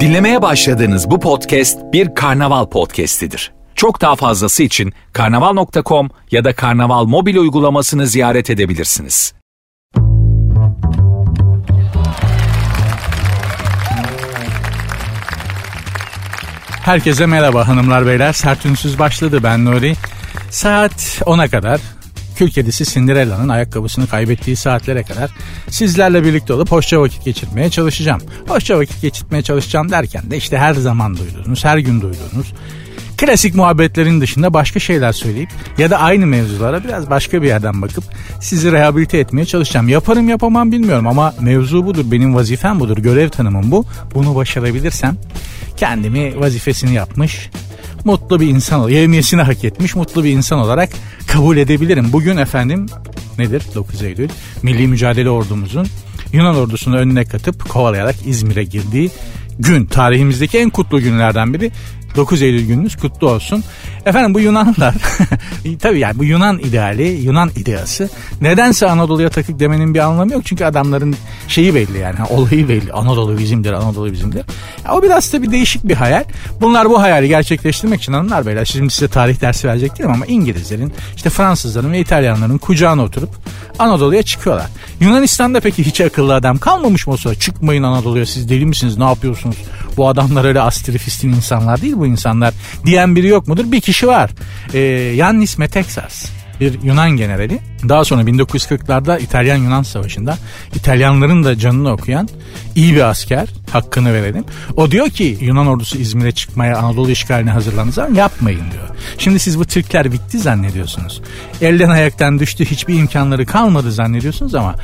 Dinlemeye başladığınız bu podcast bir karnaval podcastidir. Çok daha fazlası için karnaval.com ya da karnaval mobil uygulamasını ziyaret edebilirsiniz. Herkese merhaba hanımlar beyler. Sert Ünsüz başladı ben Nuri. Saat 10'a kadar Kül kedisi Cinderella'nın ayakkabısını kaybettiği saatlere kadar sizlerle birlikte olup hoşça vakit geçirmeye çalışacağım. Hoşça vakit geçirmeye çalışacağım derken de işte her zaman duyduğunuz, her gün duyduğunuz klasik muhabbetlerin dışında başka şeyler söyleyip ya da aynı mevzulara biraz başka bir yerden bakıp sizi rehabilite etmeye çalışacağım. Yaparım yapamam bilmiyorum ama mevzu budur, benim vazifem budur, görev tanımım bu. Bunu başarabilirsem kendimi vazifesini yapmış, mutlu bir insan, yevmiyesini hak etmiş mutlu bir insan olarak kabul edebilirim. Bugün efendim nedir? 9 Eylül. Milli Mücadele Ordumuzun Yunan ordusunu önüne katıp kovalayarak İzmir'e girdiği gün. Tarihimizdeki en kutlu günlerden biri 9 Eylül gününüz kutlu olsun. Efendim bu Yunanlar tabii yani bu Yunan ideali, Yunan ideası nedense Anadolu'ya takık demenin bir anlamı yok. Çünkü adamların şeyi belli yani olayı belli. Anadolu bizimdir, Anadolu bizimdir. Ya, o biraz da bir değişik bir hayal. Bunlar bu hayali gerçekleştirmek için hanımlar beyler şimdi size tarih dersi verecek değilim ama İngilizlerin, işte Fransızların ve İtalyanların kucağına oturup Anadolu'ya çıkıyorlar. Yunanistan'da peki hiç akıllı adam kalmamış mı o sonra? Çıkmayın Anadolu'ya siz deli misiniz ne yapıyorsunuz? Bu adamlar öyle astrifistin insanlar değil bu insanlar diyen biri yok mudur? Bir kişi var. Ee, Yannis Metexas bir Yunan generali. Daha sonra 1940'larda İtalyan-Yunan Savaşı'nda İtalyanların da canını okuyan iyi bir asker hakkını verelim. O diyor ki Yunan ordusu İzmir'e çıkmaya Anadolu işgaline hazırlandığı zaman yapmayın diyor. Şimdi siz bu Türkler bitti zannediyorsunuz. Elden ayaktan düştü hiçbir imkanları kalmadı zannediyorsunuz ama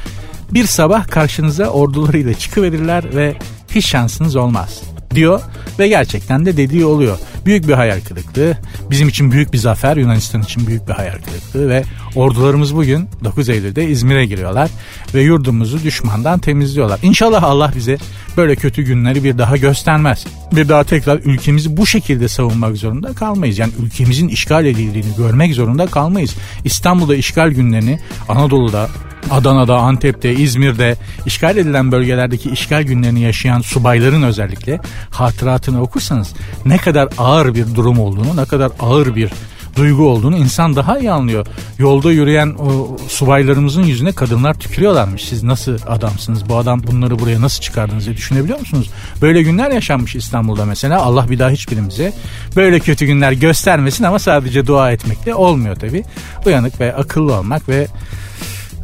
bir sabah karşınıza ordularıyla çıkıverirler ve hiç şansınız olmaz diyor ve gerçekten de dediği oluyor. Büyük bir hayal kırıklığı. Bizim için büyük bir zafer, Yunanistan için büyük bir hayal kırıklığı ve ordularımız bugün 9 Eylül'de İzmir'e giriyorlar ve yurdumuzu düşmandan temizliyorlar. İnşallah Allah bize böyle kötü günleri bir daha göstermez. Bir daha tekrar ülkemizi bu şekilde savunmak zorunda kalmayız. Yani ülkemizin işgal edildiğini görmek zorunda kalmayız. İstanbul'da işgal günlerini Anadolu'da Adana'da, Antep'te, İzmir'de işgal edilen bölgelerdeki işgal günlerini yaşayan subayların özellikle hatıratını okursanız ne kadar ağır bir durum olduğunu, ne kadar ağır bir duygu olduğunu insan daha iyi anlıyor. Yolda yürüyen o subaylarımızın yüzüne kadınlar tükürüyorlarmış. Siz nasıl adamsınız? Bu adam bunları buraya nasıl çıkardınız diye düşünebiliyor musunuz? Böyle günler yaşanmış İstanbul'da mesela. Allah bir daha hiçbirimize böyle kötü günler göstermesin ama sadece dua etmekle olmuyor tabii. Uyanık ve akıllı olmak ve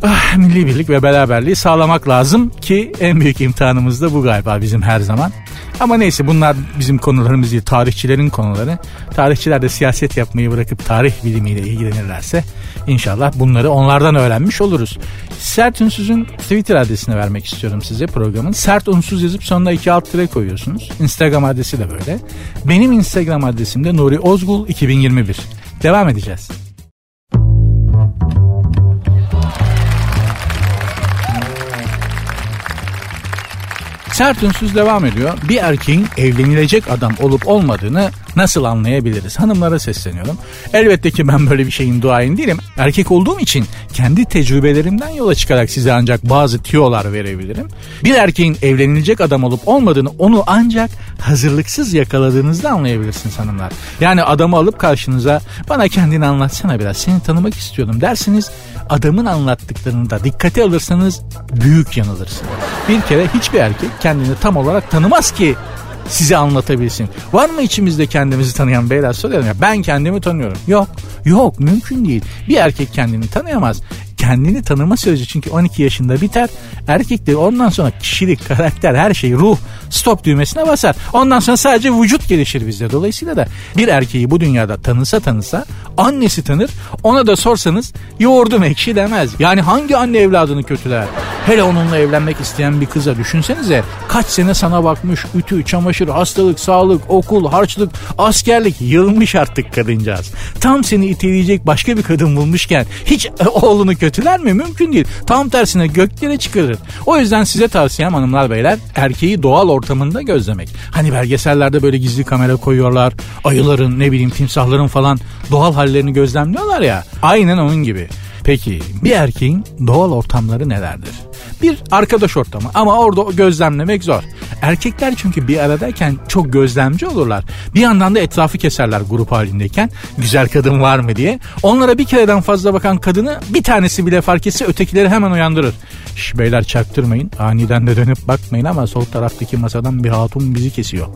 ah, milli birlik ve beraberliği sağlamak lazım ki en büyük imtihanımız da bu galiba bizim her zaman. Ama neyse bunlar bizim konularımız değil tarihçilerin konuları. Tarihçiler de siyaset yapmayı bırakıp tarih bilimiyle ilgilenirlerse inşallah bunları onlardan öğrenmiş oluruz. Sert Ünsüz'ün Twitter adresini vermek istiyorum size programın. Sert Unsuz yazıp sonuna iki alt tire koyuyorsunuz. Instagram adresi de böyle. Benim Instagram adresim de Nuri Ozgul 2021. Devam edeceğiz. Sert unsuz devam ediyor. Bir erkeğin evlenilecek adam olup olmadığını nasıl anlayabiliriz? Hanımlara sesleniyorum. Elbette ki ben böyle bir şeyin duayın değilim. Erkek olduğum için kendi tecrübelerimden yola çıkarak size ancak bazı tiyolar verebilirim. Bir erkeğin evlenilecek adam olup olmadığını onu ancak hazırlıksız yakaladığınızda anlayabilirsiniz hanımlar. Yani adamı alıp karşınıza bana kendini anlatsana biraz seni tanımak istiyorum dersiniz. Adamın anlattıklarını da dikkate alırsanız büyük yanılırsınız. Bir kere hiçbir erkek kendini tam olarak tanımaz ki size anlatabilsin. Var mı içimizde kendimizi tanıyan beyler soruyorum ya ben kendimi tanıyorum. Yok yok mümkün değil. Bir erkek kendini tanıyamaz kendini tanıma süreci çünkü 12 yaşında biter. Erkek de ondan sonra kişilik, karakter, her şey, ruh stop düğmesine basar. Ondan sonra sadece vücut gelişir bizde. Dolayısıyla da bir erkeği bu dünyada tanısa tanısa annesi tanır. Ona da sorsanız yoğurdum ekşi demez. Yani hangi anne evladını kötüler? Hele onunla evlenmek isteyen bir kıza düşünsenize kaç sene sana bakmış ütü, çamaşır, hastalık, sağlık, okul, harçlık, askerlik yılmış artık kadıncağız. Tam seni iteleyecek başka bir kadın bulmuşken hiç oğlunu kötüler mi? Mümkün değil. Tam tersine göklere çıkarır. O yüzden size tavsiyem hanımlar beyler erkeği doğal ortamında gözlemek. Hani belgesellerde böyle gizli kamera koyuyorlar. Ayıların ne bileyim timsahların falan doğal hallerini gözlemliyorlar ya. Aynen onun gibi. Peki bir erkeğin doğal ortamları nelerdir? Bir arkadaş ortamı ama orada gözlemlemek zor. Erkekler çünkü bir aradayken çok gözlemci olurlar. Bir yandan da etrafı keserler grup halindeyken. Güzel kadın var mı diye. Onlara bir kereden fazla bakan kadını bir tanesi bile fark etse ötekileri hemen uyandırır. Şş beyler çaktırmayın. Aniden de dönüp bakmayın ama sol taraftaki masadan bir hatun bizi kesiyor.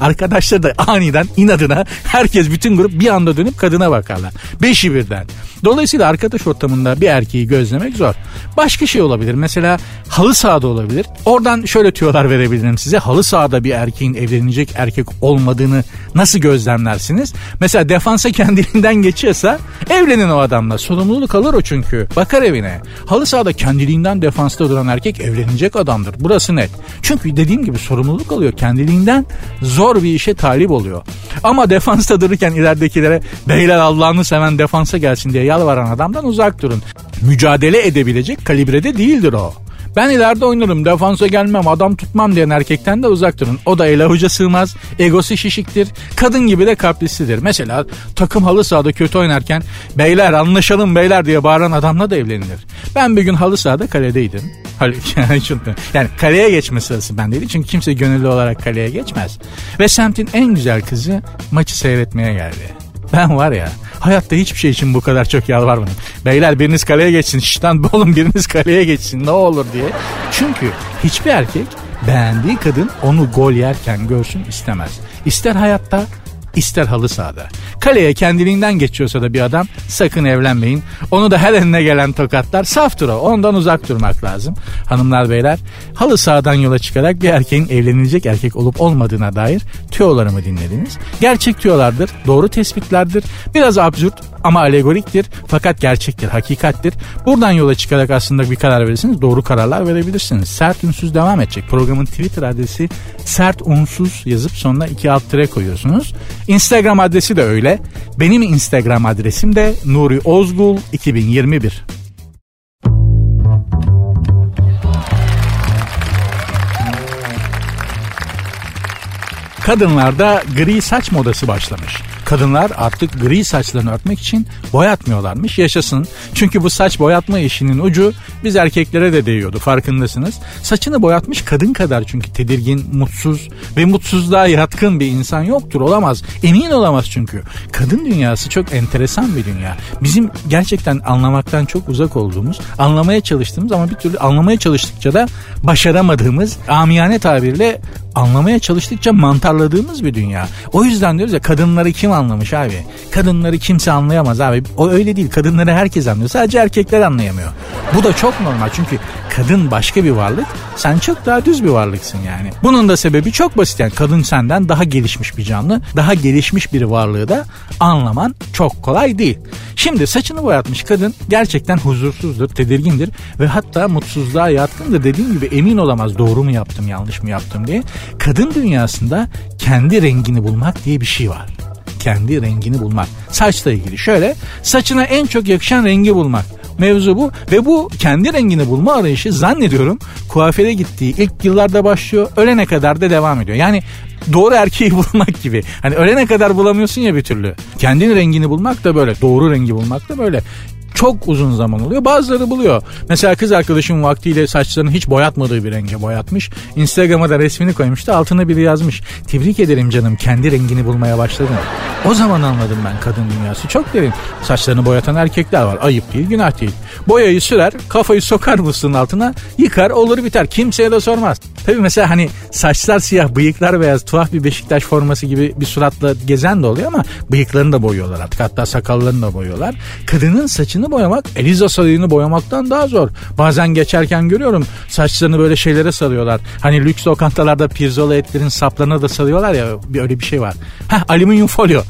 Arkadaşlar da aniden inadına herkes bütün grup bir anda dönüp kadına bakarlar. Beşi birden. Dolayısıyla arkadaş ortamında bir erkeği gözlemek zor. Başka şey olabilir. Mesela halı sahada olabilir. Oradan şöyle tüyolar verebilirim size. Halı sahada bir erkeğin evlenecek erkek olmadığını nasıl gözlemlersiniz? Mesela defansa kendiliğinden geçiyorsa evlenin o adamla. Sorumluluk alır o çünkü. Bakar evine. Halı sahada kendiliğinden defansta duran erkek evlenecek adamdır. Burası net. Çünkü dediğim gibi sorumluluk alıyor. Kendiliğinden zor bir işe talip oluyor. Ama defansta dururken ileridekilere beyler Allah'ını seven defansa gelsin diye yalvaran adamdan uzak durun. Mücadele edebilecek kalibrede değildir o. Ben ileride oynarım defansa gelmem adam tutmam diyen erkekten de uzak durun. O da ele avuca sığmaz egosu şişiktir kadın gibi de kaprisidir. Mesela takım halı sahada kötü oynarken beyler anlaşalım beyler diye bağıran adamla da evlenilir. Ben bir gün halı sahada kaledeydim. yani kaleye geçme sırası bendeydi çünkü kimse gönüllü olarak kaleye geçmez. Ve semtin en güzel kızı maçı seyretmeye geldi. Ben var ya hayatta hiçbir şey için bu kadar çok yalvarmadım. Beyler biriniz kaleye geçsin. Şiştan oğlum biriniz kaleye geçsin ne olur diye. Çünkü hiçbir erkek beğendiği kadın onu gol yerken görsün istemez. İster hayatta ister halı sahada. Kaleye kendiliğinden geçiyorsa da bir adam sakın evlenmeyin. Onu da her eline gelen tokatlar saftur o. Ondan uzak durmak lazım. Hanımlar beyler halı sahadan yola çıkarak bir erkeğin evlenilecek erkek olup olmadığına dair tüyolarımı dinlediniz. Gerçek tüyolardır, doğru tespitlerdir. Biraz absürt ama alegoriktir fakat gerçektir, hakikattir. Buradan yola çıkarak aslında bir karar verirsiniz doğru kararlar verebilirsiniz. Sert Unsuz devam edecek. Programın Twitter adresi sert unsuz yazıp sonuna iki alt tire koyuyorsunuz. Instagram adresi de öyle. Benim Instagram adresim de Nuri Ozgul 2021. Kadınlarda gri saç modası başlamış. Kadınlar artık gri saçlarını örtmek için boyatmıyorlarmış. Yaşasın. Çünkü bu saç boyatma işinin ucu biz erkeklere de değiyordu farkındasınız. Saçını boyatmış kadın kadar çünkü tedirgin, mutsuz ve mutsuzluğa yatkın bir insan yoktur. Olamaz. Emin olamaz çünkü. Kadın dünyası çok enteresan bir dünya. Bizim gerçekten anlamaktan çok uzak olduğumuz, anlamaya çalıştığımız ama bir türlü anlamaya çalıştıkça da başaramadığımız amiyane tabirle anlamaya çalıştıkça mantarladığımız bir dünya. O yüzden diyoruz ya kadınları kim anlamış abi? Kadınları kimse anlayamaz abi. O öyle değil. Kadınları herkes anlıyor. Sadece erkekler anlayamıyor. Bu da çok normal çünkü kadın başka bir varlık. Sen çok daha düz bir varlıksın yani. Bunun da sebebi çok basit yani kadın senden daha gelişmiş bir canlı, daha gelişmiş bir varlığı da anlaman çok kolay değil. Şimdi saçını boyatmış kadın gerçekten huzursuzdur, tedirgindir ve hatta mutsuzluğa yatkındır. Dediğim gibi emin olamaz doğru mu yaptım, yanlış mı yaptım diye. Kadın dünyasında kendi rengini bulmak diye bir şey var kendi rengini bulmak. Saçla ilgili şöyle saçına en çok yakışan rengi bulmak. Mevzu bu ve bu kendi rengini bulma arayışı zannediyorum kuaföre gittiği ilk yıllarda başlıyor ölene kadar da devam ediyor. Yani doğru erkeği bulmak gibi. Hani ölene kadar bulamıyorsun ya bir türlü. Kendini rengini bulmak da böyle. Doğru rengi bulmak da böyle çok uzun zaman oluyor. Bazıları buluyor. Mesela kız arkadaşım vaktiyle saçlarını hiç boyatmadığı bir renge boyatmış. Instagram'a da resmini koymuştu. Altına biri yazmış. Tebrik ederim canım kendi rengini bulmaya başladın. O zaman anladım ben kadın dünyası çok derin. Saçlarını boyatan erkekler var. Ayıp değil günah değil. Boyayı sürer kafayı sokar musluğun altına yıkar olur biter. Kimseye de sormaz. Tabii mesela hani saçlar siyah bıyıklar beyaz tuhaf bir Beşiktaş forması gibi bir suratla gezen de oluyor ama bıyıklarını da boyuyorlar artık. Hatta sakallarını da boyuyorlar. Kadının saçını boyamak Eliza sarığını boyamaktan daha zor. Bazen geçerken görüyorum saçlarını böyle şeylere sarıyorlar. Hani lüks lokantalarda pirzola etlerin saplarına da sarıyorlar ya bir öyle bir şey var. Heh alüminyum folyo.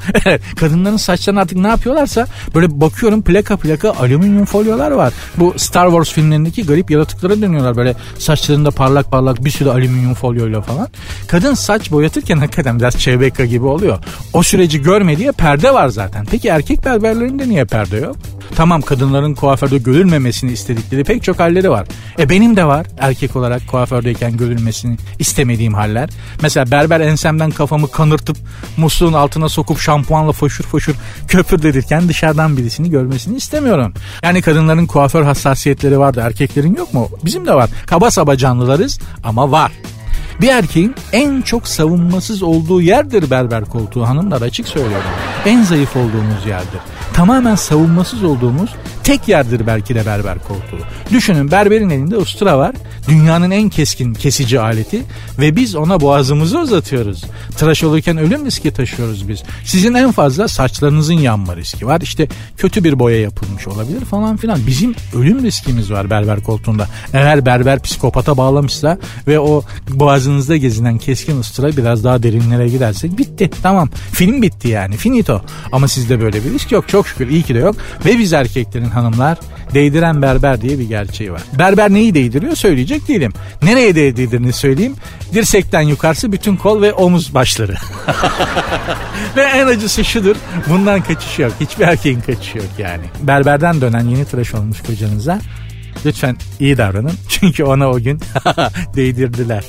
Kadınların saçlarını artık ne yapıyorlarsa böyle bakıyorum plaka plaka alüminyum folyolar var. Bu Star Wars filmlerindeki garip yaratıklara dönüyorlar böyle saçlarında parlak parlak bir sürü alüminyum folyoyla falan. Kadın saç boyatırken hakikaten biraz Çevbeka gibi oluyor. O süreci görmediği perde var zaten. Peki erkek berberlerinde niye perde yok? Tamam kadınların kuaförde görülmemesini istedikleri pek çok halleri var. E benim de var erkek olarak kuafördeyken görülmesini istemediğim haller. Mesela berber ensemden kafamı kanırtıp musluğun altına sokup şampuanla foşur foşur köpürdedirken dışarıdan birisini görmesini istemiyorum. Yani kadınların kuaför hassasiyetleri vardı erkeklerin yok mu? Bizim de var. Kaba saba canlılarız ama var. Bir erkeğin en çok savunmasız olduğu yerdir berber koltuğu hanımlar açık söylüyorum. En zayıf olduğumuz yerdir. Tamamen savunmasız olduğumuz tek yerdir belki de berber koltuğu. Düşünün berberin elinde ustura var. Dünyanın en keskin kesici aleti ve biz ona boğazımızı uzatıyoruz. Tıraş olurken ölüm riski taşıyoruz biz. Sizin en fazla saçlarınızın yanma riski var. İşte kötü bir boya yapılmış olabilir falan filan. Bizim ölüm riskimiz var berber koltuğunda. Eğer berber psikopata bağlamışsa ve o boğazınızda gezinen keskin ustura biraz daha derinlere gidersek bitti. Tamam. Film bitti yani. Finito. Ama sizde böyle bir risk yok. Çok şükür iyi ki de yok. Ve biz erkeklerin hanımlar değdiren berber diye bir gerçeği var. Berber neyi değdiriyor söyleyecek değilim. Nereye değdirdiğini söyleyeyim. Dirsekten yukarısı bütün kol ve omuz başları. ve en acısı şudur. Bundan kaçış yok. Hiçbir erkeğin kaçışı yok yani. Berberden dönen yeni tıraş olmuş kocanıza lütfen iyi davranın. Çünkü ona o gün değdirdiler.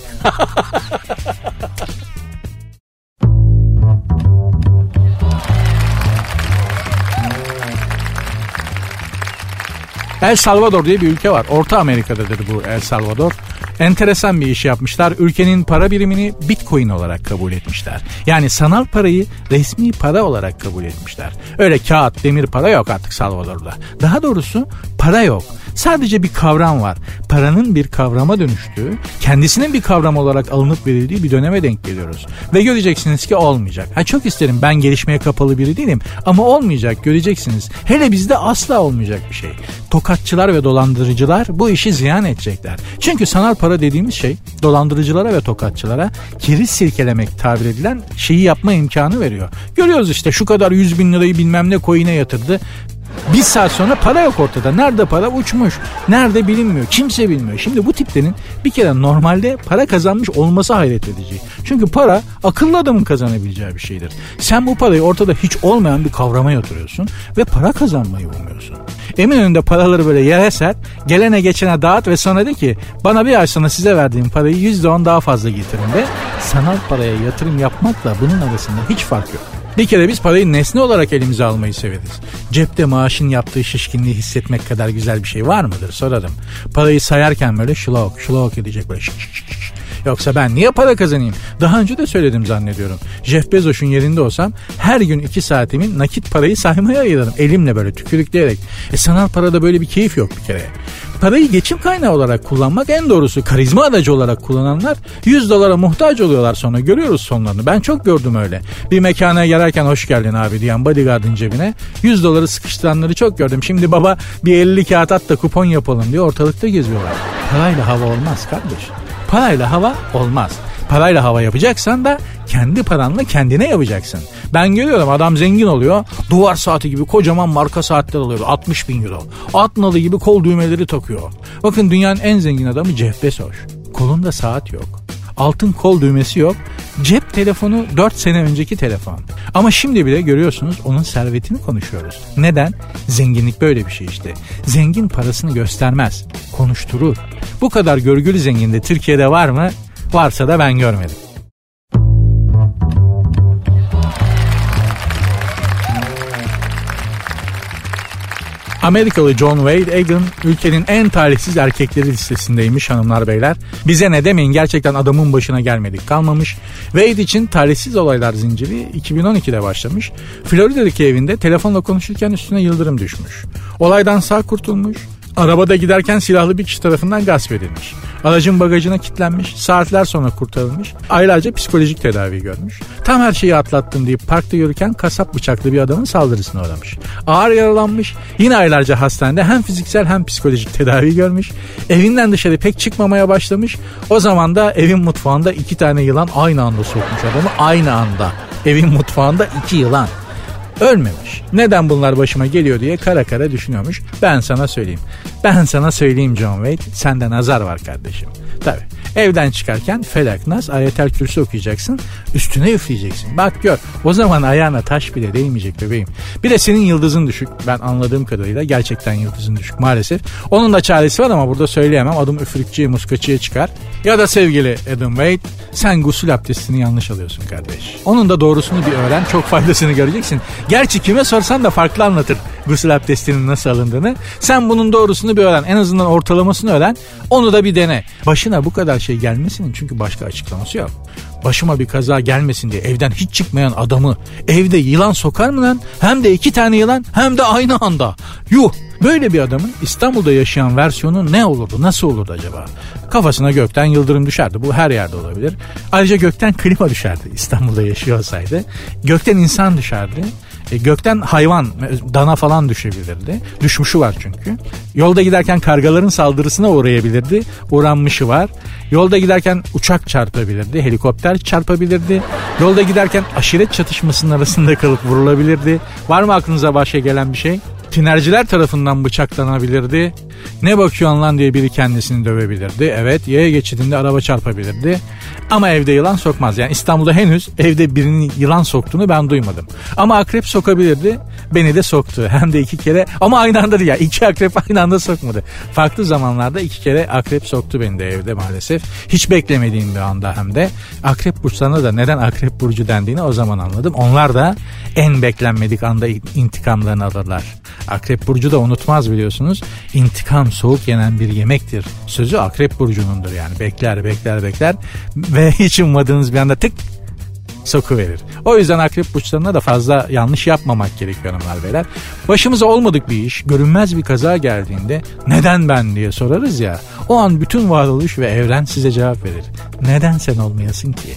El Salvador diye bir ülke var. Orta Amerika'dadır bu El Salvador. Enteresan bir iş yapmışlar. Ülkenin para birimini Bitcoin olarak kabul etmişler. Yani sanal parayı resmi para olarak kabul etmişler. Öyle kağıt, demir para yok artık Salvador'da. Daha doğrusu para yok. Sadece bir kavram var. Paranın bir kavrama dönüştüğü, kendisinin bir kavram olarak alınıp verildiği bir döneme denk geliyoruz. Ve göreceksiniz ki olmayacak. Ha çok isterim ben gelişmeye kapalı biri değilim ama olmayacak göreceksiniz. Hele bizde asla olmayacak bir şey. Tokatçılar ve dolandırıcılar bu işi ziyan edecekler. Çünkü sanal para dediğimiz şey dolandırıcılara ve tokatçılara kiriz silkelemek tabir edilen şeyi yapma imkanı veriyor. Görüyoruz işte şu kadar 100 bin lirayı bilmem ne coin'e yatırdı. Bir saat sonra para yok ortada. Nerede para uçmuş. Nerede bilinmiyor. Kimse bilmiyor. Şimdi bu tiplerin bir kere normalde para kazanmış olması hayret edici. Çünkü para akıllı adamın kazanabileceği bir şeydir. Sen bu parayı ortada hiç olmayan bir kavrama yatırıyorsun ve para kazanmayı umuyorsun. Eminönü'nde paraları böyle yere ser, gelene geçene dağıt ve sonra de ki bana bir ay sonra size verdiğim parayı %10 daha fazla getirin de sanal paraya yatırım yapmakla bunun arasında hiç fark yok. Bir kere biz parayı nesne olarak elimize almayı severiz. Cepte maaşın yaptığı şişkinliği hissetmek kadar güzel bir şey var mıdır sorarım. Parayı sayarken böyle şlok şlok edecek böyle şık şık şık. Yoksa ben niye para kazanayım? Daha önce de söyledim zannediyorum. Jeff Bezos'un yerinde olsam her gün iki saatimi nakit parayı saymaya ayırırım. Elimle böyle tükürükleyerek. E sanal parada böyle bir keyif yok bir kere. Parayı geçim kaynağı olarak kullanmak en doğrusu. Karizma aracı olarak kullananlar 100 dolara muhtaç oluyorlar sonra. Görüyoruz sonlarını. Ben çok gördüm öyle. Bir mekana girerken hoş geldin abi diyen bodyguardın cebine 100 doları sıkıştıranları çok gördüm. Şimdi baba bir 50 kağıt at da kupon yapalım diye ortalıkta geziyorlar. Parayla hava olmaz kardeş. Parayla hava olmaz. Parayla hava yapacaksan da kendi paranla kendine yapacaksın. Ben görüyorum adam zengin oluyor. Duvar saati gibi kocaman marka saatler alıyor. 60 bin euro. At nalı gibi kol düğmeleri takıyor. Bakın dünyanın en zengin adamı Jeff Bezos. Kolunda saat yok. Altın kol düğmesi yok. Cep telefonu 4 sene önceki telefon. Ama şimdi bile görüyorsunuz onun servetini konuşuyoruz. Neden? Zenginlik böyle bir şey işte. Zengin parasını göstermez. Konuşturur. Bu kadar görgülü zengin de Türkiye'de var mı? Varsa da ben görmedim. Amerikalı John Wayne Egan ülkenin en talihsiz erkekleri listesindeymiş hanımlar beyler. Bize ne demeyin gerçekten adamın başına gelmedik kalmamış. Wade için talihsiz olaylar zinciri 2012'de başlamış. Florida'daki evinde telefonla konuşurken üstüne yıldırım düşmüş. Olaydan sağ kurtulmuş. Arabada giderken silahlı bir kişi tarafından gasp edilmiş. Aracın bagajına kilitlenmiş, saatler sonra kurtarılmış, aylarca psikolojik tedavi görmüş. Tam her şeyi atlattım deyip parkta yürürken kasap bıçaklı bir adamın saldırısına uğramış. Ağır yaralanmış, yine aylarca hastanede hem fiziksel hem psikolojik tedavi görmüş. Evinden dışarı pek çıkmamaya başlamış. O zaman da evin mutfağında iki tane yılan aynı anda sokmuş adamı aynı anda. Evin mutfağında iki yılan ölmemiş. Neden bunlar başıma geliyor diye kara kara düşünüyormuş. Ben sana söyleyeyim. Ben sana söyleyeyim John Wade. Sende nazar var kardeşim. Tabi. Evden çıkarken felak nas ayetel kürsü okuyacaksın. Üstüne üfleyeceksin. Bak gör. O zaman ayağına taş bile değmeyecek bebeğim. Bir de senin yıldızın düşük. Ben anladığım kadarıyla gerçekten yıldızın düşük maalesef. Onun da çaresi var ama burada söyleyemem. Adım üfürükçüye muskaçıya çıkar. Ya da sevgili Adam Wade Sen gusül abdestini yanlış alıyorsun kardeş. Onun da doğrusunu bir öğren çok faydasını göreceksin. Gerçi kime sorsan da farklı anlatır gusül abdestinin nasıl alındığını. Sen bunun doğrusunu bir öğren. En azından ortalamasını öğren. Onu da bir dene. Başına bu kadar şey gelmesinin çünkü başka açıklaması yok. Başıma bir kaza gelmesin diye evden hiç çıkmayan adamı evde yılan sokar mı lan? Hem de iki tane yılan hem de aynı anda. Yuh Böyle bir adamın İstanbul'da yaşayan versiyonu ne olurdu? Nasıl olurdu acaba? Kafasına gökten yıldırım düşerdi. Bu her yerde olabilir. Ayrıca gökten klima düşerdi İstanbul'da yaşıyor olsaydı. Gökten insan düşerdi. E, gökten hayvan, dana falan düşebilirdi. Düşmüşü var çünkü. Yolda giderken kargaların saldırısına uğrayabilirdi. Uğranmışı var. Yolda giderken uçak çarpabilirdi. Helikopter çarpabilirdi. Yolda giderken aşiret çatışmasının arasında kalıp vurulabilirdi. Var mı aklınıza başka gelen bir şey? Tinerciler tarafından bıçaklanabilirdi. Ne bakıyorsun lan diye biri kendisini dövebilirdi. Evet yaya geçidinde araba çarpabilirdi. Ama evde yılan sokmaz. Yani İstanbul'da henüz evde birinin yılan soktuğunu ben duymadım. Ama akrep sokabilirdi. Beni de soktu. Hem de iki kere ama aynı anda değil iki akrep aynı anda sokmadı. Farklı zamanlarda iki kere akrep soktu beni de evde maalesef. Hiç beklemediğim bir anda hem de. Akrep burçlarına da neden akrep burcu dendiğini o zaman anladım. Onlar da en beklenmedik anda intikamlarını alırlar. Akrep burcu da unutmaz biliyorsunuz. İntikam soğuk yenen bir yemektir. Sözü akrep burcunundur yani. Bekler bekler bekler ve hiç ummadığınız bir anda tık soku verir. O yüzden akrep burçlarına da fazla yanlış yapmamak gerekiyor hanımlar beyler. Başımıza olmadık bir iş, görünmez bir kaza geldiğinde neden ben diye sorarız ya. O an bütün varoluş ve evren size cevap verir. Neden sen olmayasın ki?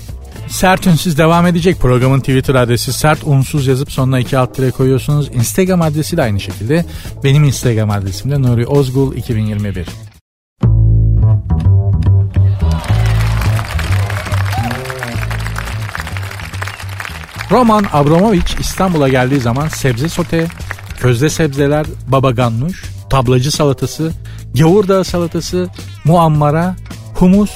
Sert Ünsüz devam edecek. Programın Twitter adresi sert unsuz yazıp sonuna iki alt tire koyuyorsunuz. Instagram adresi de aynı şekilde. Benim Instagram adresim de Nuri Ozgul 2021. Roman Abramovich İstanbul'a geldiği zaman sebze sote, közde sebzeler, baba gannuş, tablacı salatası, gavurdağ salatası, muammara, humus,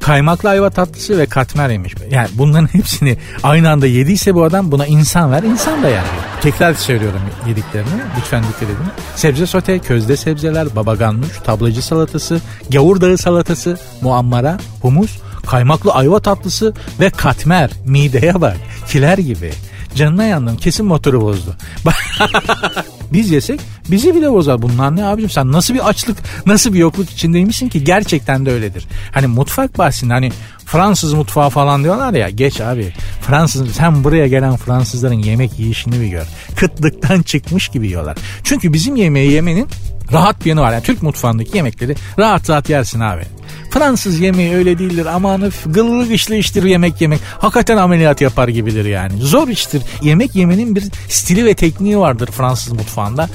kaymaklı ayva tatlısı ve katmer yemiş. Yani bunların hepsini aynı anda yediyse bu adam buna insan ver insan da yer. Tekrar söylüyorum yediklerini lütfen dikkat edin. Sebze sote, közde sebzeler, babaganmuş, tablacı salatası, gavur dağı salatası, muammara, humus, kaymaklı ayva tatlısı ve katmer. Mideye bak kiler gibi. Canına yandım kesin motoru bozdu. Biz yesek bizi bile bozar. Bunlar ne abicim sen nasıl bir açlık nasıl bir yokluk içindeymişsin ki gerçekten de öyledir. Hani mutfak bahsinde hani Fransız mutfağı falan diyorlar ya geç abi. Fransız sen buraya gelen Fransızların yemek yiyişini bir gör. Kıtlıktan çıkmış gibi yiyorlar. Çünkü bizim yemeği yemenin rahat bir yanı var. Yani Türk mutfağındaki yemekleri rahat rahat yersin abi. Fransız yemeği öyle değildir aman gıllı gışlı iştir yemek yemek. Hakikaten ameliyat yapar gibidir yani. Zor iştir. Yemek yemenin bir stili ve tekniği vardır Fransız mutfağında.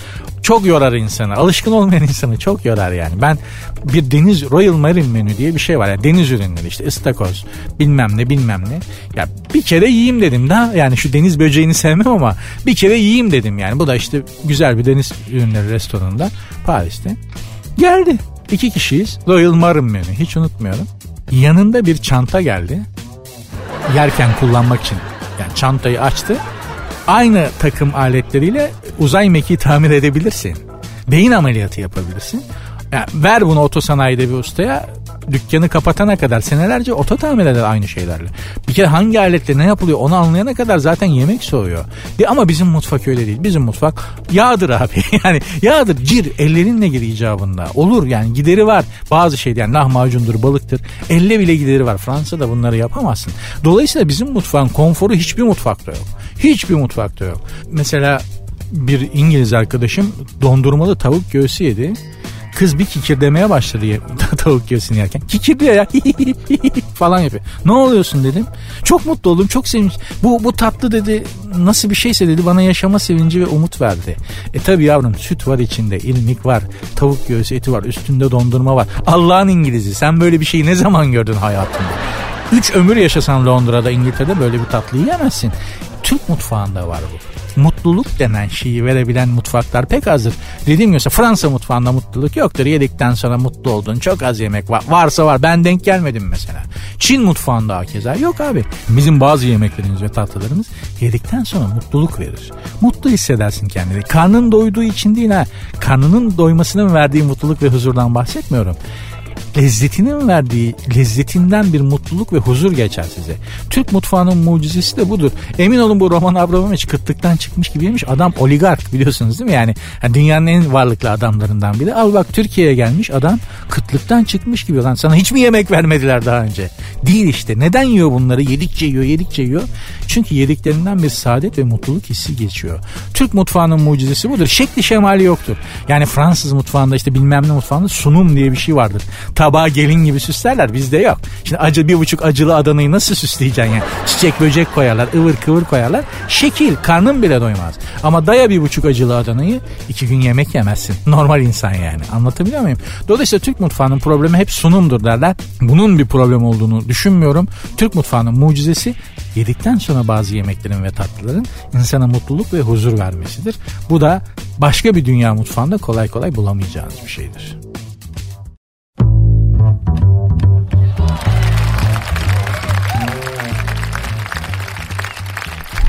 Çok yorar insanı. Alışkın olmayan insanı çok yorar yani. Ben bir deniz Royal Marine menü diye bir şey var. Yani deniz ürünleri işte ıstakoz bilmem ne bilmem ne. Ya bir kere yiyeyim dedim da yani şu deniz böceğini sevmem ama bir kere yiyeyim dedim yani. Bu da işte güzel bir deniz ürünleri restoranında Paris'te. Geldi. İki kişiyiz. Royal Marine menü. Hiç unutmuyorum. Yanında bir çanta geldi. Yerken kullanmak için. Yani çantayı açtı. Aynı takım aletleriyle uzay mekiği tamir edebilirsin. Beyin ameliyatı yapabilirsin. Yani ver bunu otosanayide bir ustaya dükkanı kapatana kadar senelerce oto tamir eder aynı şeylerle. Bir kere hangi aletle ne yapılıyor onu anlayana kadar zaten yemek soğuyor. De, ama bizim mutfak öyle değil. Bizim mutfak yağdır abi. yani yağdır cir ellerinle gir icabında. Olur yani gideri var. Bazı şey yani lahmacundur balıktır. Elle bile gideri var. Fransa'da bunları yapamazsın. Dolayısıyla bizim mutfağın konforu hiçbir mutfakta yok. Hiçbir mutfakta yok. Mesela bir İngiliz arkadaşım dondurmalı tavuk göğsü yedi. Kız bir kikir demeye başladı tavuk göğsünü yerken. Kikir diyor ya falan yapıyor. Ne oluyorsun dedim. Çok mutlu oldum çok sevinç. Bu, bu tatlı dedi nasıl bir şeyse dedi bana yaşama sevinci ve umut verdi. E tabi yavrum süt var içinde ilmik var tavuk göğsü eti var üstünde dondurma var. Allah'ın İngilizi sen böyle bir şeyi ne zaman gördün hayatında? Üç ömür yaşasan Londra'da İngiltere'de böyle bir tatlı yiyemezsin. Türk mutfağında var bu mutluluk denen şeyi verebilen mutfaklar pek azdır. Dediğim gibi Fransa mutfağında mutluluk yoktur. Yedikten sonra mutlu oldun. Çok az yemek var. Varsa var. Ben denk gelmedim mesela. Çin mutfağında hakeza yok abi. Bizim bazı yemeklerimiz ve tatlılarımız yedikten sonra mutluluk verir. Mutlu hissedersin kendini. Karnın doyduğu için değil ha. Karnının doymasının verdiği mutluluk ve huzurdan bahsetmiyorum lezzetinin verdiği lezzetinden bir mutluluk ve huzur geçer size. Türk mutfağının mucizesi de budur. Emin olun bu Roman Abramovich kıtlıktan çıkmış gibiymiş. Adam oligark biliyorsunuz değil mi? Yani, dünyanın en varlıklı adamlarından biri. Al bak Türkiye'ye gelmiş adam kıtlıktan çıkmış gibi. Lan sana hiç mi yemek vermediler daha önce? Değil işte. Neden yiyor bunları? Yedikçe yiyor, yedikçe yiyor. Çünkü yediklerinden bir saadet ve mutluluk hissi geçiyor. Türk mutfağının mucizesi budur. Şekli şemali yoktur. Yani Fransız mutfağında işte bilmem ne mutfağında sunum diye bir şey vardır. Tabağa gelin gibi süslerler bizde yok. Şimdi acı bir buçuk acılı Adana'yı nasıl süsleyeceksin yani? Çiçek böcek koyarlar, ıvır kıvır koyarlar. Şekil, karnın bile doymaz. Ama daya bir buçuk acılı Adana'yı iki gün yemek yemezsin. Normal insan yani. Anlatabiliyor muyum? Dolayısıyla Türk mutfağının problemi hep sunumdur derler. Bunun bir problem olduğunu düşünmüyorum. Türk mutfağının mucizesi yedikten sonra bazı yemeklerin ve tatlıların insana mutluluk ve huzur vermesidir. Bu da başka bir dünya mutfağında kolay kolay bulamayacağınız bir şeydir.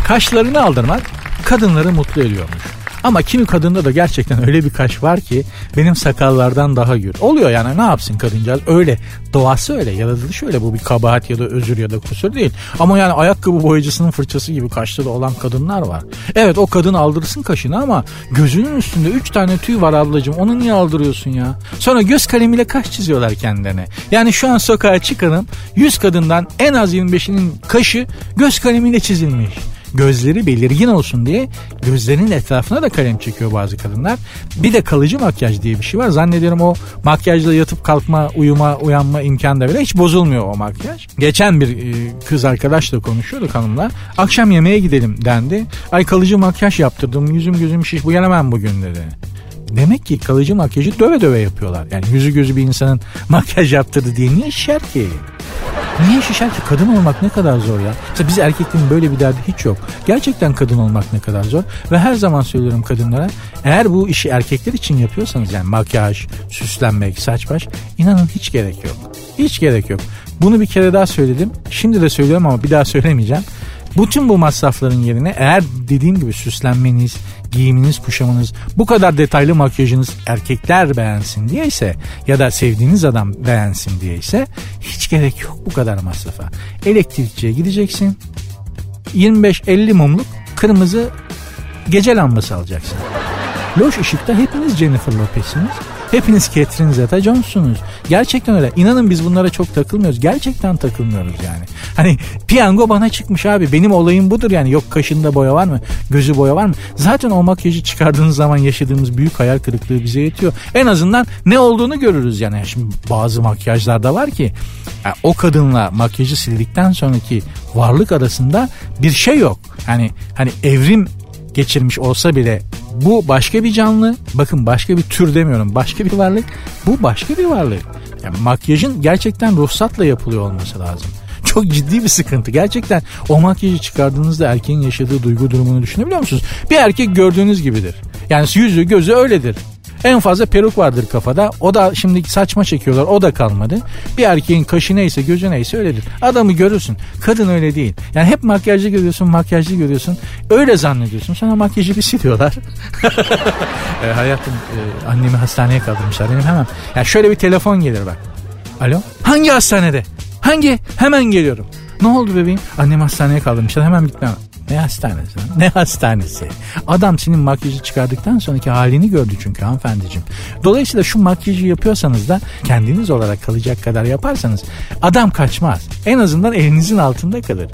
Kaşlarını aldırmak kadınları mutlu ediyormuş. Ama kimi kadında da gerçekten öyle bir kaş var ki benim sakallardan daha gür. Oluyor yani ne yapsın kadıncağız öyle. Doğası öyle yaratılış öyle bu bir kabahat ya da özür ya da kusur değil. Ama yani ayakkabı boyacısının fırçası gibi kaşları olan kadınlar var. Evet o kadın aldırsın kaşını ama gözünün üstünde 3 tane tüy var ablacığım onu niye aldırıyorsun ya? Sonra göz kalemiyle kaş çiziyorlar kendilerine. Yani şu an sokağa çıkanın 100 kadından en az 25'inin kaşı göz kalemiyle çizilmiş gözleri belirgin olsun diye gözlerinin etrafına da kalem çekiyor bazı kadınlar. Bir de kalıcı makyaj diye bir şey var. Zannediyorum o makyajla yatıp kalkma, uyuma, uyanma imkanı da bile hiç bozulmuyor o makyaj. Geçen bir e, kız arkadaşla konuşuyorduk hanımla. Akşam yemeğe gidelim dendi. Ay kalıcı makyaj yaptırdım. Yüzüm gözüm şiş. Bu gelemem bugün dedi. Demek ki kalıcı makyajı döve döve yapıyorlar. Yani yüzü gözü bir insanın makyaj yaptırdı diye niye şişer ki? Niye şişer ki? Kadın olmak ne kadar zor ya. Mesela biz erkeklerin böyle bir derdi hiç yok. Gerçekten kadın olmak ne kadar zor. Ve her zaman söylüyorum kadınlara eğer bu işi erkekler için yapıyorsanız yani makyaj, süslenmek, saç baş inanın hiç gerek yok. Hiç gerek yok. Bunu bir kere daha söyledim. Şimdi de söylüyorum ama bir daha söylemeyeceğim. Bütün bu masrafların yerine eğer dediğim gibi süslenmeniz, giyiminiz, kuşamınız, bu kadar detaylı makyajınız erkekler beğensin diyeyse ya da sevdiğiniz adam beğensin diyeyse hiç gerek yok bu kadar masrafa. Elektrikçiye gideceksin. 25-50 mumluk kırmızı gece lambası alacaksın. Loş ışıkta hepiniz Jennifer Lopez'siniz. Hepiniz Catherine Zeta-Jones'sunuz. Gerçekten öyle. İnanın biz bunlara çok takılmıyoruz. Gerçekten takılmıyoruz yani. Hani piyango bana çıkmış abi. Benim olayım budur yani. Yok kaşında boya var mı? Gözü boya var mı? Zaten o makyajı çıkardığınız zaman yaşadığımız büyük hayal kırıklığı bize yetiyor. En azından ne olduğunu görürüz yani. Şimdi bazı makyajlarda var ki yani o kadınla makyajı sildikten sonraki varlık arasında bir şey yok. Hani hani evrim geçirmiş olsa bile bu başka bir canlı. Bakın başka bir tür demiyorum. Başka bir varlık. Bu başka bir varlık. Yani makyajın gerçekten ruhsatla yapılıyor olması lazım. Çok ciddi bir sıkıntı. Gerçekten o makyajı çıkardığınızda erkeğin yaşadığı duygu durumunu düşünebiliyor musunuz? Bir erkek gördüğünüz gibidir. Yani yüzü gözü öyledir. En fazla peruk vardır kafada. O da şimdi saçma çekiyorlar. O da kalmadı. Bir erkeğin kaşı neyse gözü neyse öyledir. Adamı görürsün. Kadın öyle değil. Yani hep makyajlı görüyorsun makyajlı görüyorsun. Öyle zannediyorsun. Sonra makyajı bir siliyorlar. e, hayatım e, annemi hastaneye kaldırmışlar. Benim hemen. Yani şöyle bir telefon gelir bak. Alo? Hangi hastanede? Hangi? Hemen geliyorum. Ne oldu bebeğim? Annem hastaneye kaldırmışlar. Hemen gitmem. Ne hastanesi? Ne hastanesi? Adam senin makyajı çıkardıktan sonraki halini gördü çünkü hanımefendiciğim. Dolayısıyla şu makyajı yapıyorsanız da kendiniz olarak kalacak kadar yaparsanız adam kaçmaz. En azından elinizin altında kalır.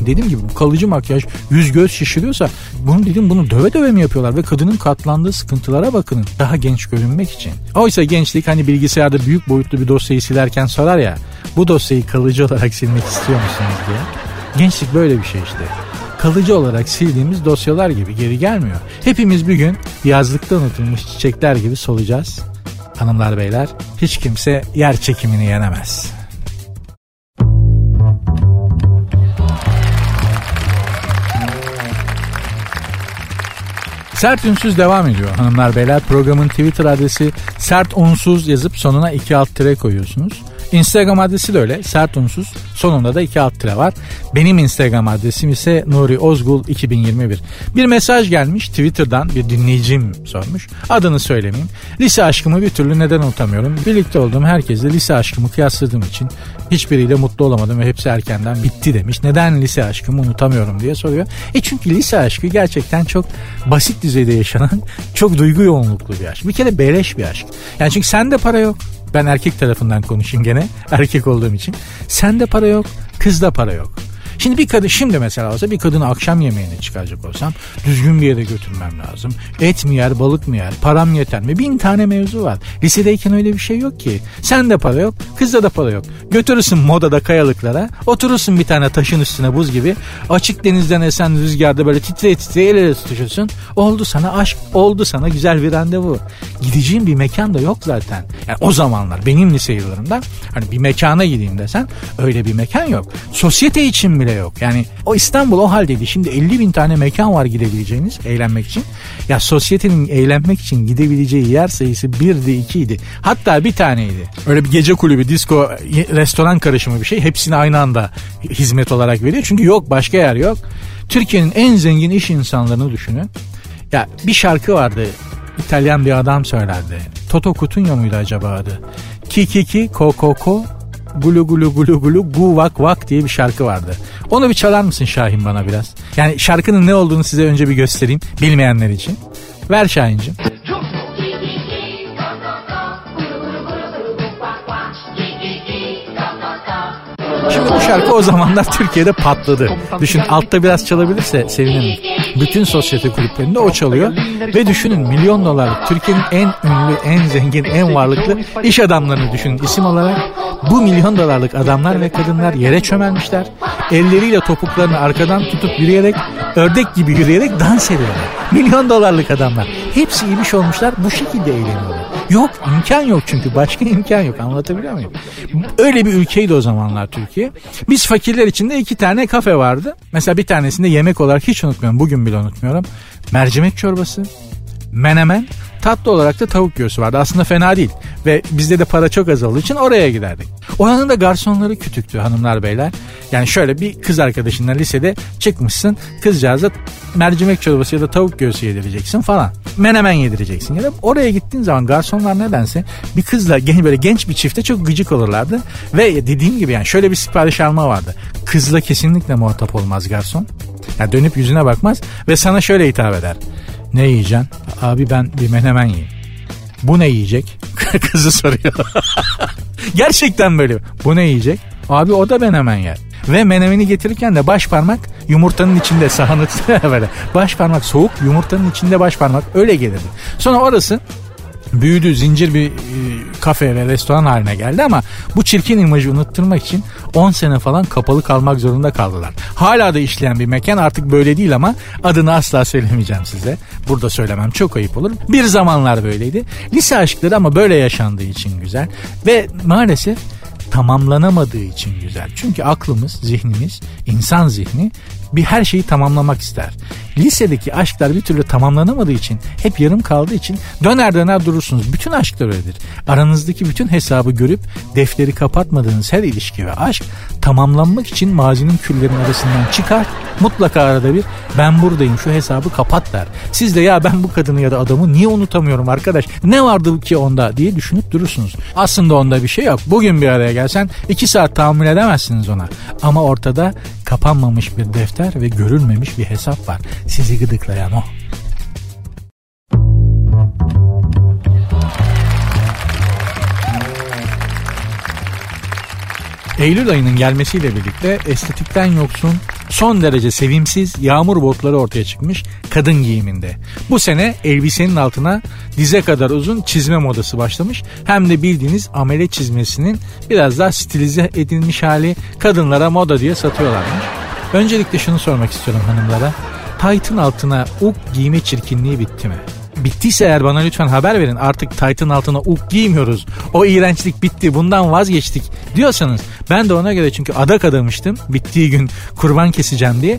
Dediğim gibi bu kalıcı makyaj yüz göz şişiriyorsa bunu dedim bunu döve döve mi yapıyorlar ve kadının katlandığı sıkıntılara bakın daha genç görünmek için. Oysa gençlik hani bilgisayarda büyük boyutlu bir dosyayı silerken sorar ya bu dosyayı kalıcı olarak silmek istiyor musunuz diye. Gençlik böyle bir şey işte kalıcı olarak sildiğimiz dosyalar gibi geri gelmiyor. Hepimiz bir gün yazlıkta unutulmuş çiçekler gibi solacağız. Hanımlar beyler hiç kimse yer çekimini yenemez. Sert Ünsüz devam ediyor hanımlar beyler. Programın Twitter adresi sert unsuz yazıp sonuna iki alt tire koyuyorsunuz. Instagram adresi de öyle. Sert unsuz. Sonunda da iki alt tire var. Benim Instagram adresim ise Nuri Ozgul 2021. Bir mesaj gelmiş Twitter'dan bir dinleyicim sormuş. Adını söylemeyeyim. Lise aşkımı bir türlü neden unutamıyorum. Birlikte olduğum herkesle lise aşkımı kıyasladığım için hiçbiriyle mutlu olamadım ve hepsi erkenden bitti demiş. Neden lise aşkımı unutamıyorum diye soruyor. E çünkü lise aşkı gerçekten çok basit düzeyde yaşanan çok duygu yoğunluklu bir aşk. Bir kere beleş bir aşk. Yani çünkü sende para yok. Ben erkek tarafından konuşayım gene. Erkek olduğum için. Sende para yok. Kızda para yok. Şimdi bir kadın şimdi mesela olsa bir kadını akşam yemeğine çıkaracak olsam düzgün bir yere götürmem lazım. Et mi yer balık mı yer param yeter mi bin tane mevzu var. Lisedeyken öyle bir şey yok ki. Sen de para yok kızda da para yok. Götürürsün modada kayalıklara oturursun bir tane taşın üstüne buz gibi. Açık denizden esen rüzgarda böyle titreye titreye el ele tutuşursun. Oldu sana aşk oldu sana güzel bir randevu. Gideceğin bir mekan da yok zaten. Yani o zamanlar benim lise yıllarımda hani bir mekana gideyim desen öyle bir mekan yok. Sosyete için bile yok. Yani o İstanbul o haldeydi. Şimdi 50 bin tane mekan var gidebileceğiniz eğlenmek için. Ya sosyetenin eğlenmek için gidebileceği yer sayısı 1'di 2'ydi. Hatta bir taneydi. Öyle bir gece kulübü, disco, restoran karışımı bir şey. Hepsini aynı anda hizmet olarak veriyor. Çünkü yok başka yer yok. Türkiye'nin en zengin iş insanlarını düşünün. Ya bir şarkı vardı. İtalyan bir adam söylerdi. Toto Cutugno muydu acaba adı? Ki ki ki ko ko ko gulu gulu gulu gulu gu vak vak diye bir şarkı vardı. Onu bir çalar mısın Şahin bana biraz? Yani şarkının ne olduğunu size önce bir göstereyim bilmeyenler için. Ver Şahin'cim. Şimdi bu şarkı o zamanlar Türkiye'de patladı. Düşün altta biraz çalabilirse sevinirim. Bütün sosyete kulüplerinde o çalıyor. Ve düşünün milyon dolarlık Türkiye'nin en ünlü, en zengin, en varlıklı iş adamlarını düşünün isim olarak. Bu milyon dolarlık adamlar ve kadınlar yere çömelmişler. Elleriyle topuklarını arkadan tutup yürüyerek, ördek gibi yürüyerek dans ediyorlar. Milyon dolarlık adamlar. Hepsi iyi şey olmuşlar bu şekilde eğleniyorlar. Yok imkan yok çünkü başka imkan yok anlatabiliyor muyum? Öyle bir ülkeydi o zamanlar Türkiye. Biz fakirler içinde iki tane kafe vardı. Mesela bir tanesinde yemek olarak hiç unutmuyorum bugün bile unutmuyorum. Mercimek çorbası, menemen, tatlı olarak da tavuk göğsü vardı. Aslında fena değil. Ve bizde de para çok azaldığı için oraya giderdik. Oranın da garsonları kütüktü hanımlar beyler. Yani şöyle bir kız arkadaşınla lisede çıkmışsın. Kızcağıza mercimek çorbası ya da tavuk göğsü yedireceksin falan. Menemen yedireceksin. Ya da oraya gittiğin zaman garsonlar nedense bir kızla genç böyle genç bir çifte çok gıcık olurlardı. Ve dediğim gibi yani şöyle bir sipariş alma vardı. Kızla kesinlikle muhatap olmaz garson. Yani dönüp yüzüne bakmaz ve sana şöyle hitap eder. Ne yiyeceksin? Abi ben bir menemen yiyeyim. Bu ne yiyecek? Kızı soruyor. Gerçekten böyle. Bu ne yiyecek? Abi o da menemen yer. Ve menemeni getirirken de baş parmak yumurtanın içinde sahanı böyle. Baş parmak soğuk yumurtanın içinde baş parmak öyle gelirdi. Sonra orası büyüdü zincir bir e, kafe ve restoran haline geldi ama bu çirkin imajı unutturmak için 10 sene falan kapalı kalmak zorunda kaldılar. Hala da işleyen bir mekan artık böyle değil ama adını asla söylemeyeceğim size. Burada söylemem çok ayıp olur. Bir zamanlar böyleydi. Lise aşkları ama böyle yaşandığı için güzel ve maalesef tamamlanamadığı için güzel. Çünkü aklımız, zihnimiz, insan zihni bir her şeyi tamamlamak ister. Lisedeki aşklar bir türlü tamamlanamadığı için hep yarım kaldığı için döner döner durursunuz. Bütün aşklar öyledir. Aranızdaki bütün hesabı görüp defteri kapatmadığınız her ilişki ve aşk tamamlanmak için mazinin küllerin arasından çıkar. Mutlaka arada bir ben buradayım şu hesabı kapat der. Siz de ya ben bu kadını ya da adamı niye unutamıyorum arkadaş ne vardı ki onda diye düşünüp durursunuz. Aslında onda bir şey yok. Bugün bir araya gelsen iki saat tahammül edemezsiniz ona. Ama ortada kapanmamış bir defter ve görülmemiş bir hesap var. Sizi gıdıklayan o. Eylül ayının gelmesiyle birlikte estetikten yoksun, son derece sevimsiz yağmur botları ortaya çıkmış kadın giyiminde. Bu sene elbisenin altına dize kadar uzun çizme modası başlamış. Hem de bildiğiniz amele çizmesinin biraz daha stilize edilmiş hali kadınlara moda diye satıyorlarmış. Öncelikle şunu sormak istiyorum hanımlara. Taytın altına uk giyme çirkinliği bitti mi? Bittiyse eğer bana lütfen haber verin. Artık taytın altına uk giymiyoruz. O iğrençlik bitti. Bundan vazgeçtik diyorsanız ben de ona göre çünkü adak adamıştım. Bittiği gün kurban keseceğim diye.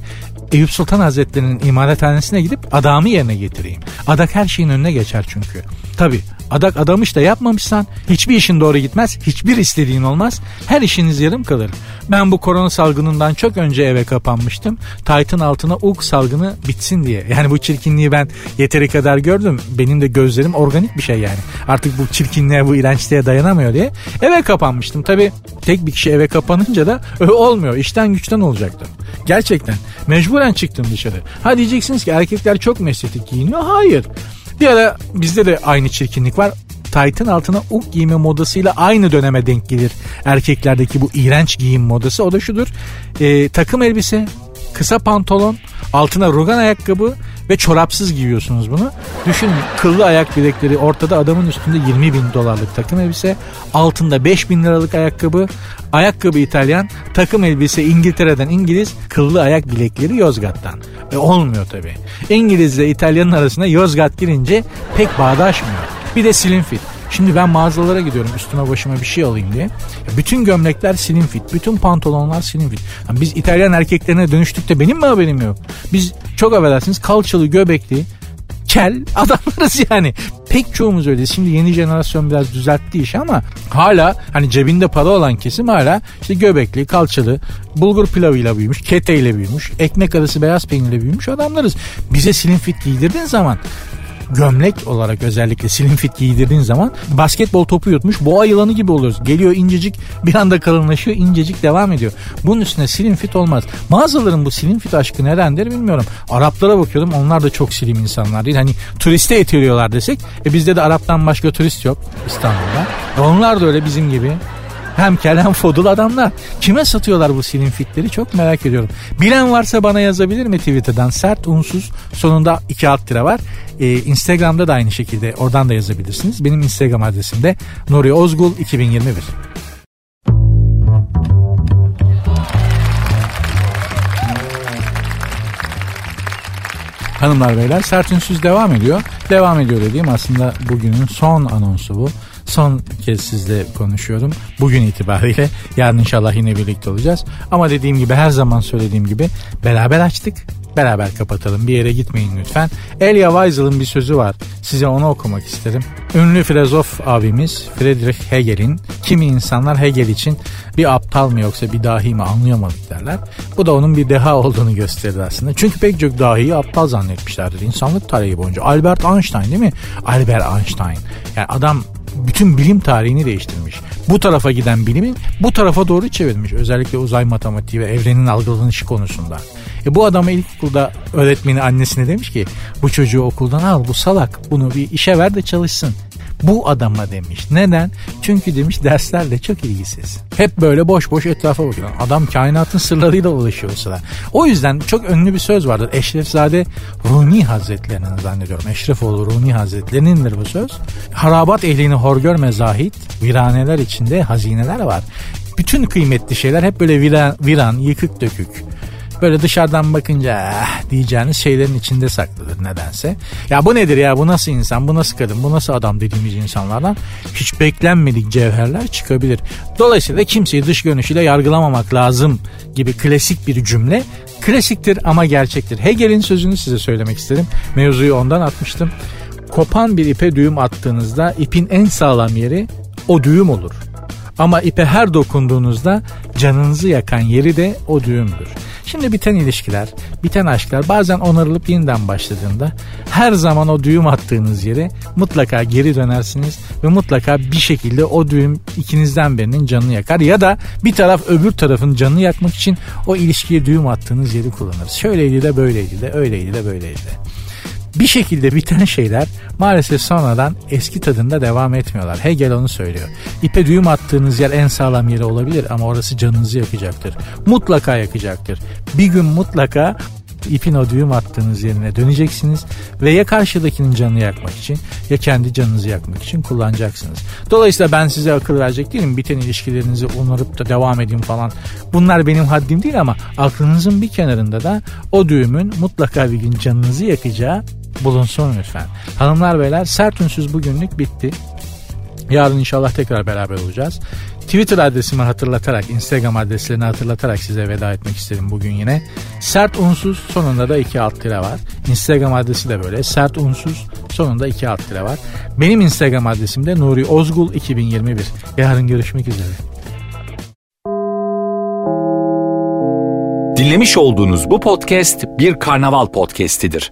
Eyüp Sultan Hazretleri'nin imalathanesine gidip adamı yerine getireyim. Adak her şeyin önüne geçer çünkü. Tabi Adak adamış da yapmamışsan hiçbir işin doğru gitmez. Hiçbir istediğin olmaz. Her işiniz yarım kalır. Ben bu korona salgınından çok önce eve kapanmıştım. Taytın altına uk salgını bitsin diye. Yani bu çirkinliği ben yeteri kadar gördüm. Benim de gözlerim organik bir şey yani. Artık bu çirkinliğe bu iğrençliğe dayanamıyor diye. Eve kapanmıştım. Tabii tek bir kişi eve kapanınca da olmuyor. İşten güçten olacaktı. Gerçekten. Mecburen çıktım dışarı. Ha diyeceksiniz ki erkekler çok mesletik giyiniyor. Hayır. Bir ara bizde de aynı çirkinlik var. Taytın altına uk giyme modasıyla aynı döneme denk gelir erkeklerdeki bu iğrenç giyim modası. O da şudur. E, takım elbise, kısa pantolon, altına rugan ayakkabı ve çorapsız giyiyorsunuz bunu. Düşünün kıllı ayak bilekleri ortada adamın üstünde 20 bin dolarlık takım elbise, altında 5 bin liralık ayakkabı, ayakkabı İtalyan, takım elbise İngiltere'den İngiliz, kıllı ayak bilekleri Yozgat'tan. E, olmuyor tabi. İngiliz ile İtalyanın arasında Yozgat girince pek bağdaşmıyor. Bir de slim fit. Şimdi ben mağazalara gidiyorum üstüme başıma bir şey alayım diye. Bütün gömlekler slim fit. Bütün pantolonlar slim fit. Yani biz İtalyan erkeklerine dönüştük de benim mi haberim yok? Biz çok affedersiniz kalçalı göbekli kel adamlarız yani. Pek çoğumuz öyle. Şimdi yeni jenerasyon biraz düzeltti işi ama hala hani cebinde para olan kesim hala işte göbekli, kalçalı, bulgur pilavıyla büyümüş, keteyle büyümüş, ekmek arası beyaz peynirle büyümüş adamlarız. Bize slim fit giydirdiğin zaman gömlek olarak özellikle slim fit giydirdiğin zaman basketbol topu yutmuş boğa yılanı gibi oluyoruz. Geliyor incecik bir anda kalınlaşıyor incecik devam ediyor. Bunun üstüne slim fit olmaz. Mağazaların bu slim fit aşkı nedendir bilmiyorum. Araplara bakıyordum onlar da çok slim insanlar değil. Hani turiste itiliyorlar desek e bizde de Arap'tan başka turist yok İstanbul'da. Onlar da öyle bizim gibi hem kel hem fodul adamlar. Kime satıyorlar bu slim fitleri çok merak ediyorum. Bilen varsa bana yazabilir mi Twitter'dan? Sert unsuz sonunda iki alt tire var. Ee, Instagram'da da aynı şekilde oradan da yazabilirsiniz. Benim Instagram adresim de Nuri Ozgul 2021. Hanımlar beyler sert ünsüz devam ediyor. Devam ediyor dediğim aslında bugünün son anonsu bu son kez sizle konuşuyorum. Bugün itibariyle yarın inşallah yine birlikte olacağız. Ama dediğim gibi her zaman söylediğim gibi beraber açtık. Beraber kapatalım. Bir yere gitmeyin lütfen. Elia Weisel'ın bir sözü var. Size onu okumak isterim. Ünlü filozof abimiz Friedrich Hegel'in kimi insanlar Hegel için bir aptal mı yoksa bir dahi mi anlayamadık derler. Bu da onun bir deha olduğunu gösterir aslında. Çünkü pek çok dahiyi aptal zannetmişlerdir insanlık tarihi boyunca. Albert Einstein değil mi? Albert Einstein. Yani adam bütün bilim tarihini değiştirmiş. Bu tarafa giden bilimin bu tarafa doğru çevirmiş. Özellikle uzay matematiği ve evrenin algılanışı konusunda. E bu adama ilkokulda öğretmeni annesine demiş ki bu çocuğu okuldan al bu salak bunu bir işe ver de çalışsın. Bu adama demiş. Neden? Çünkü demiş derslerle çok ilgisiz. Hep böyle boş boş etrafa bakıyor. Adam kainatın sırlarıyla ulaşıyor o sıra. O yüzden çok ünlü bir söz vardır. Eşrefzade Rumi Hazretlerinin zannediyorum. Eşrefoğlu Rumi Hazretlerinindir bu söz. Harabat ehlini hor görme zahit. Viraneler içinde hazineler var. Bütün kıymetli şeyler hep böyle viran, viran yıkık dökük böyle dışarıdan bakınca ah, diyeceğiniz şeylerin içinde saklıdır nedense. Ya bu nedir ya bu nasıl insan bu nasıl kadın bu nasıl adam dediğimiz insanlardan hiç beklenmedik cevherler çıkabilir. Dolayısıyla kimseyi dış görünüşüyle yargılamamak lazım gibi klasik bir cümle klasiktir ama gerçektir. Hegel'in sözünü size söylemek istedim. Mevzuyu ondan atmıştım. Kopan bir ipe düğüm attığınızda ipin en sağlam yeri o düğüm olur. Ama ipe her dokunduğunuzda canınızı yakan yeri de o düğümdür. Şimdi biten ilişkiler, biten aşklar bazen onarılıp yeniden başladığında her zaman o düğüm attığınız yere mutlaka geri dönersiniz ve mutlaka bir şekilde o düğüm ikinizden birinin canını yakar ya da bir taraf öbür tarafın canını yakmak için o ilişkiye düğüm attığınız yeri kullanırız. Şöyleydi de böyleydi de öyleydi de böyleydi de bir şekilde biten şeyler maalesef sonradan eski tadında devam etmiyorlar. Hegel onu söylüyor. İpe düğüm attığınız yer en sağlam yeri olabilir ama orası canınızı yakacaktır. Mutlaka yakacaktır. Bir gün mutlaka ipin o düğüm attığınız yerine döneceksiniz ve ya karşıdakinin canını yakmak için ya kendi canınızı yakmak için kullanacaksınız. Dolayısıyla ben size akıl verecek değilim. Biten ilişkilerinizi onarıp da devam edin falan. Bunlar benim haddim değil ama aklınızın bir kenarında da o düğümün mutlaka bir gün canınızı yakacağı bulunsun lütfen. Hanımlar beyler sert ünsüz bugünlük bitti. Yarın inşallah tekrar beraber olacağız. Twitter adresimi hatırlatarak, Instagram adreslerini hatırlatarak size veda etmek istedim bugün yine. Sert unsuz sonunda da iki alt tire var. Instagram adresi de böyle. Sert unsuz Sonunda iki alt tire var. Benim Instagram adresim de Nuri Ozgul 2021. Yarın görüşmek üzere. Dinlemiş olduğunuz bu podcast bir karnaval podcastidir.